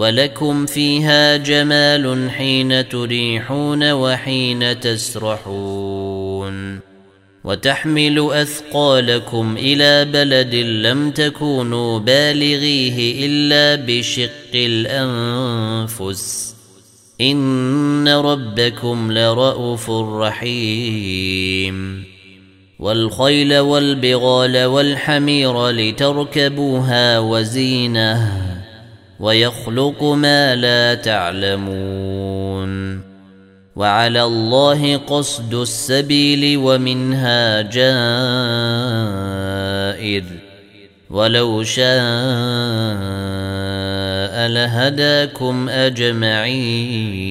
ولكم فيها جمال حين تريحون وحين تسرحون وتحمل أثقالكم إلى بلد لم تكونوا بالغيه إلا بشق الأنفس إن ربكم لرءوف رحيم والخيل والبغال والحمير لتركبوها وزينة ويخلق ما لا تعلمون. وعلى الله قصد السبيل ومنها جائر. ولو شاء لهداكم أجمعين.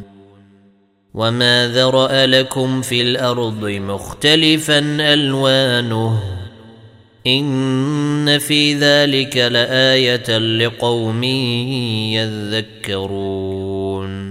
وما ذرا لكم في الأرض مختلفا الوانه ان في ذلك لايه لقوم يذكرون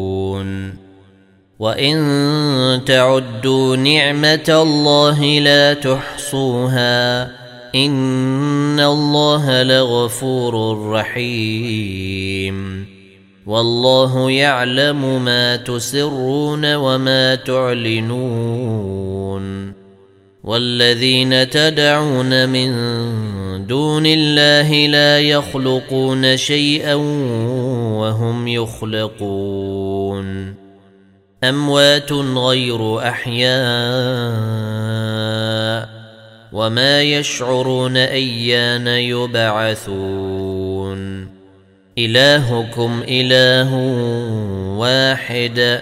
وإن تعدوا نعمة الله لا تحصوها. إن الله لغفور رحيم. والله يعلم ما تسرون وما تعلنون. والذين تدعون من دون الله لا يخلقون شيئا وهم يخلقون. أموات غير أحياء وما يشعرون أيان يبعثون. إلهكم إله واحد.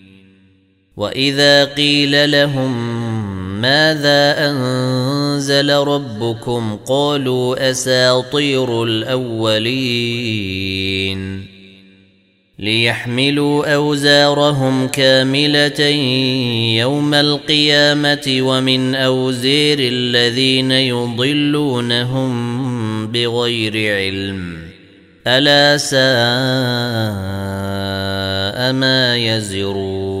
واذا قيل لهم ماذا انزل ربكم قالوا اساطير الاولين ليحملوا اوزارهم كامله يوم القيامه ومن اوزير الذين يضلونهم بغير علم الا ساء ما يزرون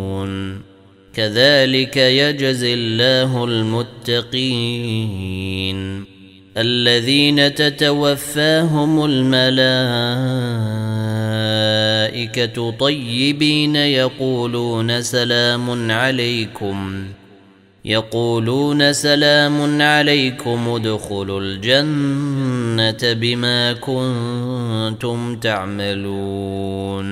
كذلك يجزي الله المتقين الذين تتوفاهم الملائكة طيبين يقولون سلام عليكم يقولون سلام عليكم ادخلوا الجنة بما كنتم تعملون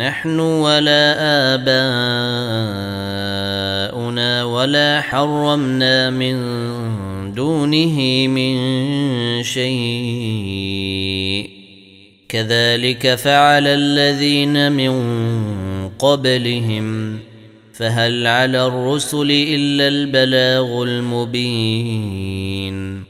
نحن ولا آباؤنا ولا حرمنا من دونه من شيء. كذلك فعل الذين من قبلهم. فهل على الرسل إلا البلاغ المبين.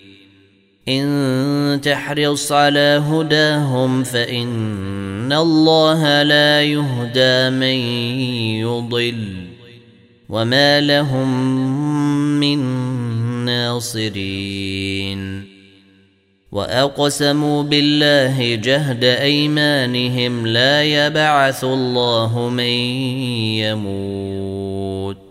إن تحرص على هداهم فإن الله لا يهدى من يضل وما لهم من ناصرين وأقسموا بالله جهد أيمانهم لا يبعث الله من يموت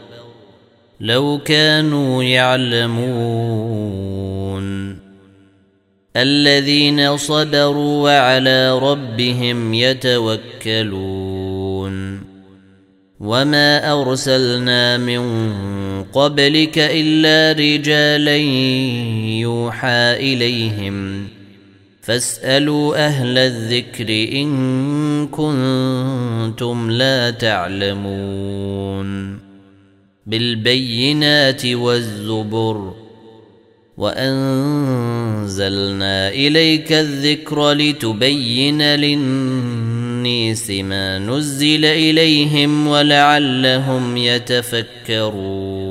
لو كانوا يعلمون. الذين صبروا وعلى ربهم يتوكلون. وما أرسلنا من قبلك إلا رجالا يوحى إليهم. فاسألوا أهل الذكر إن كنتم لا تعلمون. بالبينات والزبر وأنزلنا إليك الذكر لتبين للناس ما نزل إليهم ولعلهم يتفكرون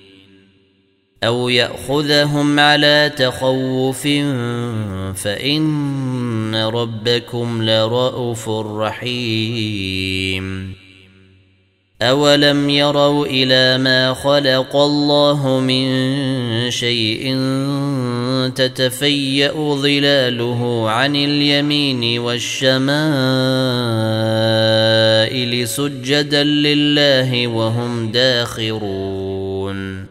أو ياخذهم على تخوف فان ربكم لرءوف رحيم اولم يروا إلى ما خلق الله من شيء تتفيا ظلاله عن اليمين والشمائل سجدا لله وهم داخرون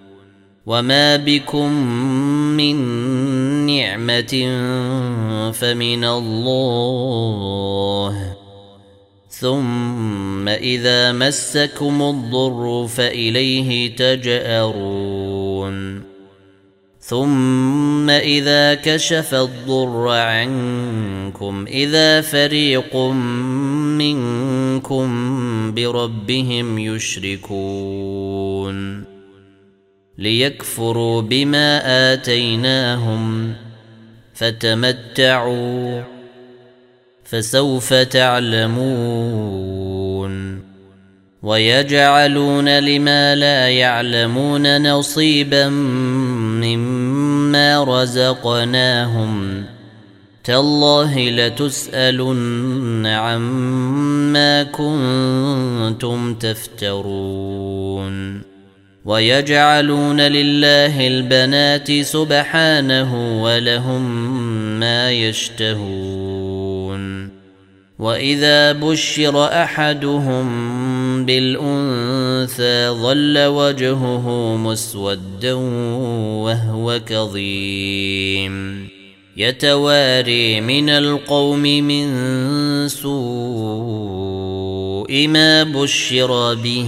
وما بكم من نعمه فمن الله ثم اذا مسكم الضر فاليه تجارون ثم اذا كشف الضر عنكم اذا فريق منكم بربهم يشركون ليكفروا بما آتيناهم فتمتعوا فسوف تعلمون ويجعلون لما لا يعلمون نصيبا مما رزقناهم تالله لتسألن عما كنتم تفترون ويجعلون لله البنات سبحانه ولهم ما يشتهون. وإذا بشر أحدهم بالأنثى ظل وجهه مسودا وهو كظيم. يتواري من القوم من سوء ما بشر به.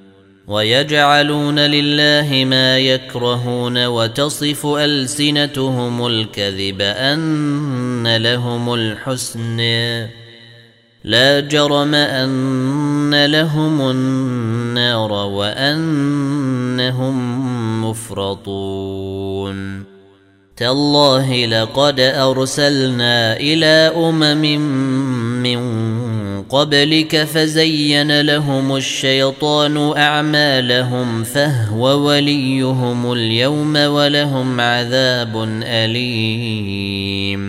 ويجعلون لله ما يكرهون وتصف ألسنتهم الكذب أن لهم الحسن. لا جرم أن لهم النار وأنهم مفرطون. تالله لقد أرسلنا إلى أمم من قبلك فزين لهم الشيطان أعمالهم فهو وليهم اليوم ولهم عذاب أليم.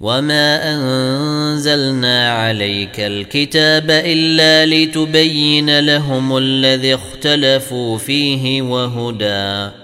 وما أنزلنا عليك الكتاب إلا لتبين لهم الذي اختلفوا فيه وهدى.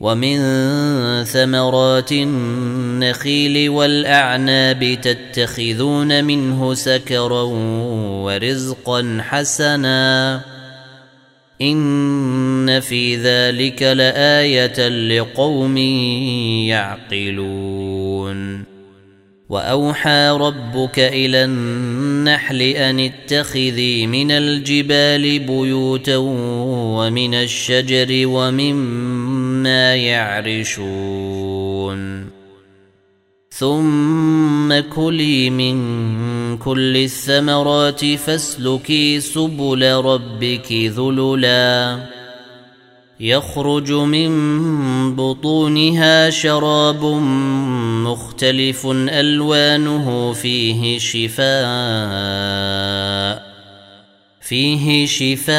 ومن ثمرات النخيل والأعناب تتخذون منه سكرا ورزقا حسنا. إن في ذلك لآية لقوم يعقلون. وأوحى ربك إلى النحل أن اتخذي من الجبال بيوتا ومن الشجر ومما يعرشون. ثم كلي من كل الثمرات فاسلكي سبل ربك ذللا. يخرج من بطونها شراب مختلف ألوانه فيه شفاء. فيه شفاء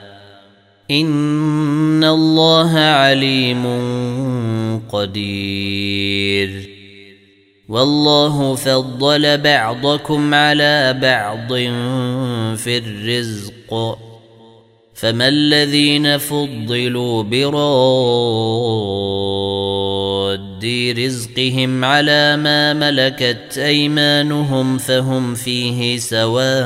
ان الله عليم قدير والله فضل بعضكم على بعض في الرزق فما الذين فضلوا براد رزقهم على ما ملكت ايمانهم فهم فيه سواء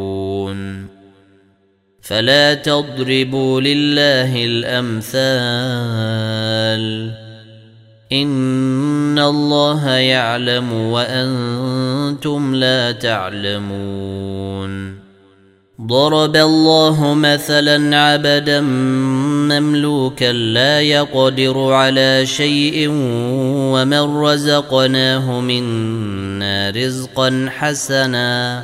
فلا تضربوا لله الأمثال. إن الله يعلم وأنتم لا تعلمون. ضرب الله مثلا عبدا مملوكا لا يقدر على شيء ومن رزقناه منا رزقا حسنا.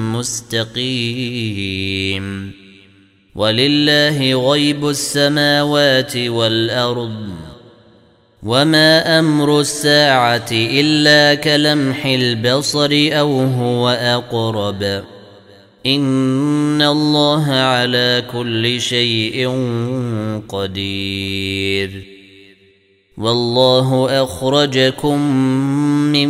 مستقيم. ولله غيب السماوات والأرض وما أمر الساعة إلا كلمح البصر أو هو أقرب. إن الله على كل شيء قدير. والله أخرجكم من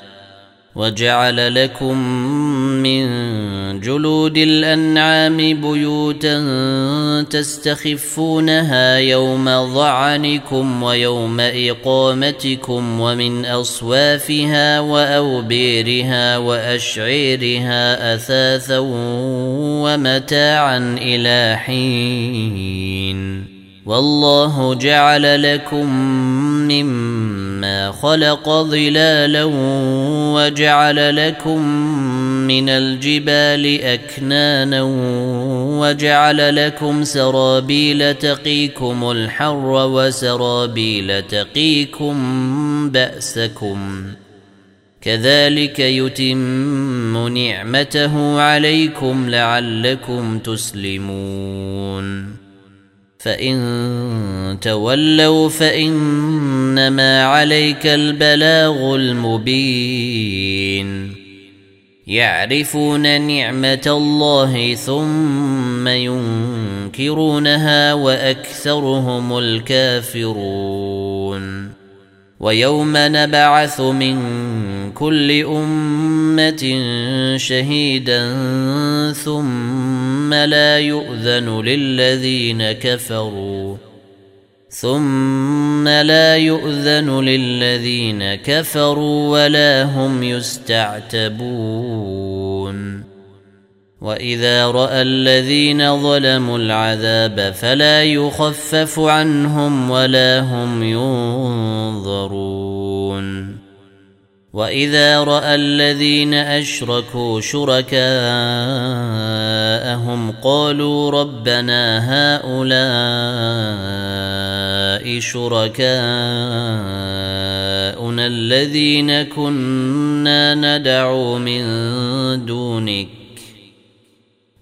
وجعل لكم من جلود الأنعام بيوتا تستخفونها يوم ظعنكم ويوم إقامتكم ومن أصوافها وأوبيرها وأشعيرها أثاثا ومتاعا إلى حين. والله جعل لكم مما خلق ظلالا وجعل لكم من الجبال أكنانا وجعل لكم سرابيل تقيكم الحر وسرابيل تقيكم بأسكم كذلك يتم نعمته عليكم لعلكم تسلمون فإن تولوا فإنما عليك البلاغ المبين. يعرفون نعمة الله ثم ينكرونها وأكثرهم الكافرون. ويوم نبعث من كل أمة شهيدا ثم لا يؤذن للذين كفروا ثم لا يؤذن للذين كفروا ولا هم يستعتبون واذا راى الذين ظلموا العذاب فلا يخفف عنهم ولا هم ينظرون واذا راى الذين اشركوا شركاءهم قالوا ربنا هؤلاء شركاءنا الذين كنا ندعو من دونك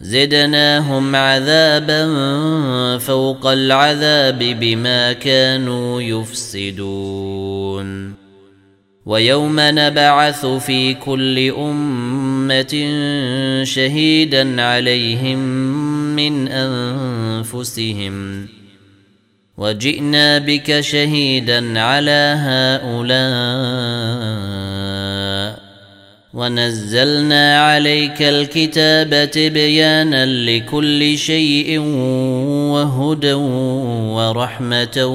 زدناهم عذابا فوق العذاب بما كانوا يفسدون. ويوم نبعث في كل أمة شهيدا عليهم من أنفسهم. وجئنا بك شهيدا على هؤلاء. ونزلنا عليك الكتاب تبيانا لكل شيء وهدى ورحمة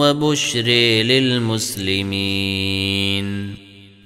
وبشر للمسلمين.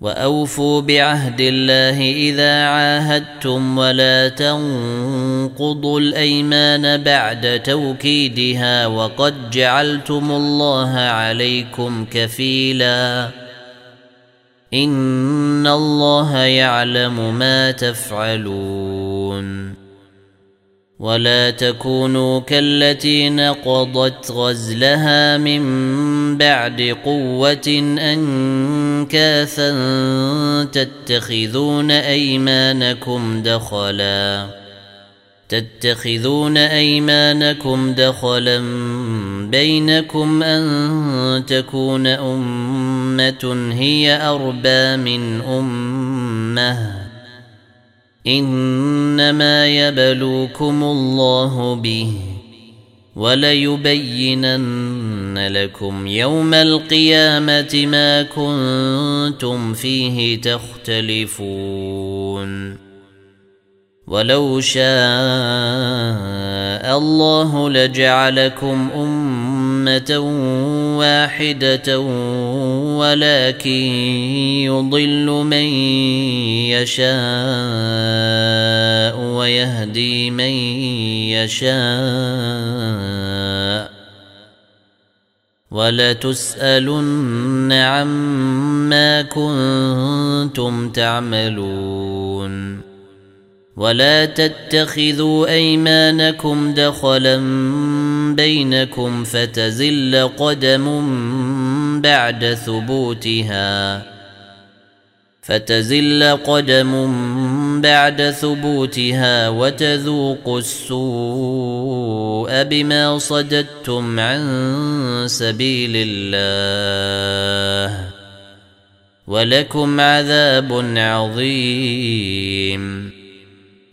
وأوفوا بعهد الله إذا عاهدتم ولا تنقضوا الأيمان بعد توكيدها وقد جعلتم الله عليكم كفيلا. إن الله يعلم ما تفعلون. ولا تكونوا كالتي نقضت غزلها من بعد قوة أنكاثا تتخذون أيمانكم دخلا تتخذون أيمانكم دخلا بينكم أن تكون أمة هي أربى من أمة إنما يبلوكم الله به وليبينن لكم يوم القيامة ما كنتم فيه تختلفون. ولو شاء الله لجعلكم امه واحدة ولكن يضل من يشاء ويهدي من يشاء ولتسالن عما كنتم تعملون ولا تتخذوا ايمانكم دخلا بينكم فتزل قدم بعد ثبوتها. فتزل قدم بعد ثبوتها وتذوقوا السوء بما صددتم عن سبيل الله. ولكم عذاب عظيم.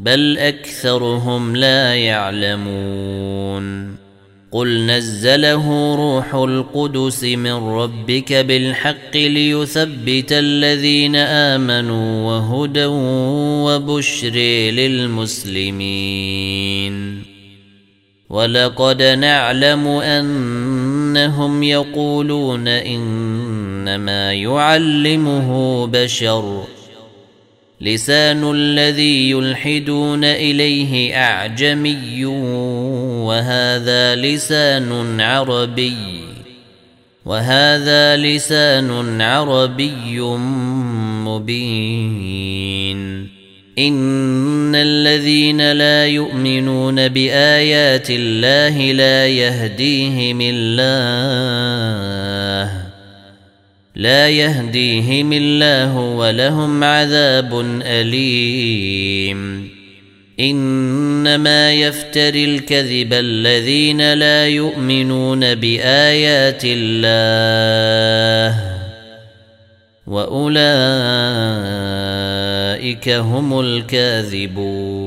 بل أكثرهم لا يعلمون. قل نزله روح القدس من ربك بالحق ليثبت الذين آمنوا وهدى وبشر للمسلمين. ولقد نعلم أنهم يقولون إنما يعلمه بشر. لسان الذي يلحدون إليه أعجمي وهذا لسان عربي وهذا لسان عربي مبين. إن الذين لا يؤمنون بآيات الله لا يهديهم الله. لا يهديهم الله ولهم عذاب أليم. إنما يفتري الكذب الذين لا يؤمنون بآيات الله وأولئك هم الكاذبون.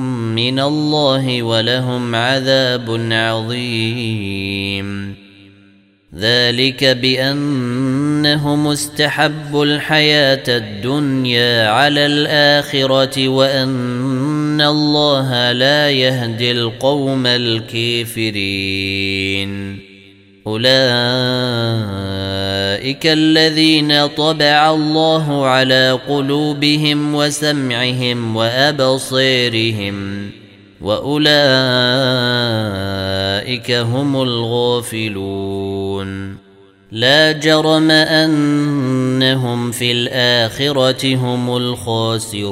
من الله ولهم عذاب عظيم. ذلك بأنهم استحبوا الحياة الدنيا على الآخرة وأن الله لا يهدي القوم الكافرين. أولئك الذين طبع الله على قلوبهم وسمعهم وابصيرهم وأولئك هم الغافلون. لا جرم أنهم في الآخرة هم الخاسرون.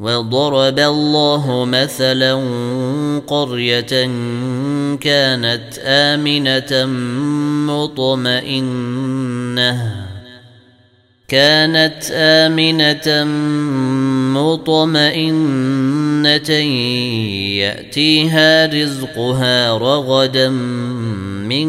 وضرب الله مثلا قريه كانت آمنة مطمئنة كانت آمنة مطمئنة يأتيها رزقها رغدا من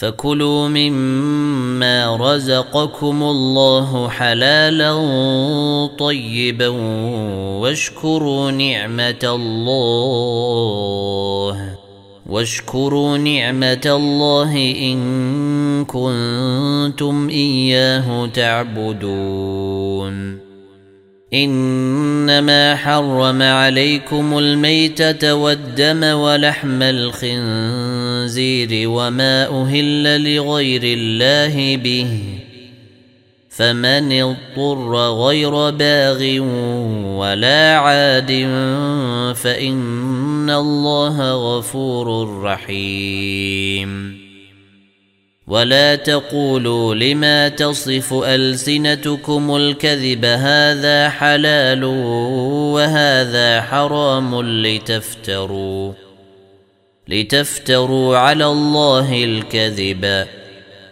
فكلوا مما رزقكم الله حلالا طيبا واشكروا نعمه الله واشكروا نعمة الله إن كنتم إياه تعبدون إنما حرم عليكم الميتة والدم ولحم الخنزير وما أهل لغير الله به فمن اضطر غير باغ ولا عاد فإن الله غفور رحيم. ولا تقولوا لما تصف ألسنتكم الكذب هذا حلال وهذا حرام لتفتروا. لتفتروا على الله الكذب.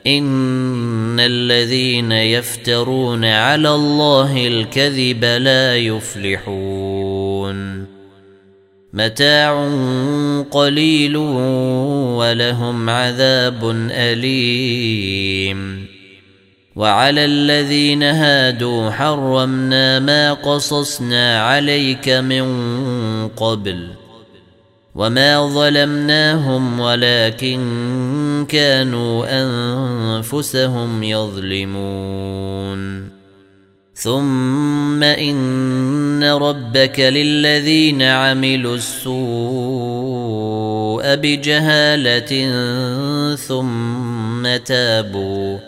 إن الذين يفترون على الله الكذب لا يفلحون. متاع قليل ولهم عذاب أليم. وعلى الذين هادوا حرمنا ما قصصنا عليك من قبل. وما ظلمناهم ولكن كانوا انفسهم يظلمون ثم ان ربك للذين عملوا السوء بجهاله ثم تابوا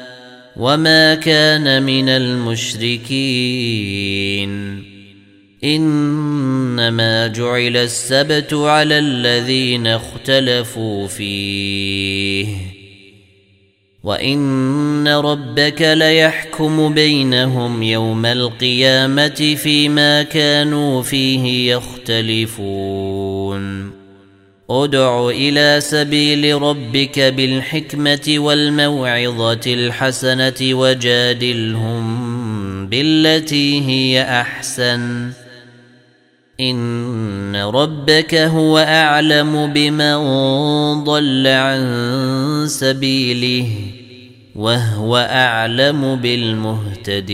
وما كان من المشركين انما جعل السبت على الذين اختلفوا فيه وان ربك ليحكم بينهم يوم القيامه فيما كانوا فيه يختلفون ادع إلى سبيل ربك بالحكمة والموعظة الحسنة وجادلهم بالتي هي أحسن. إن ربك هو أعلم بمن ضل عن سبيله وهو أعلم بالمهتدين.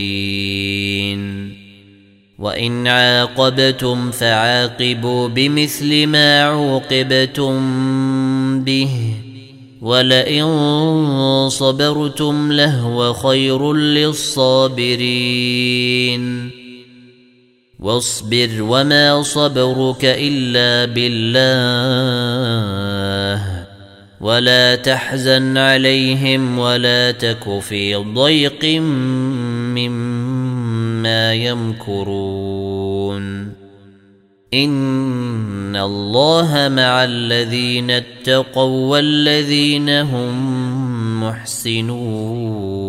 وإن عاقبتم فعاقبوا بمثل ما عوقبتم به ولئن صبرتم لهو خير للصابرين. واصبر وما صبرك إلا بالله. ولا تحزن عليهم ولا تك في ضيق مما يمكرون. إن الله مع الذين اتقوا والذين هم محسنون.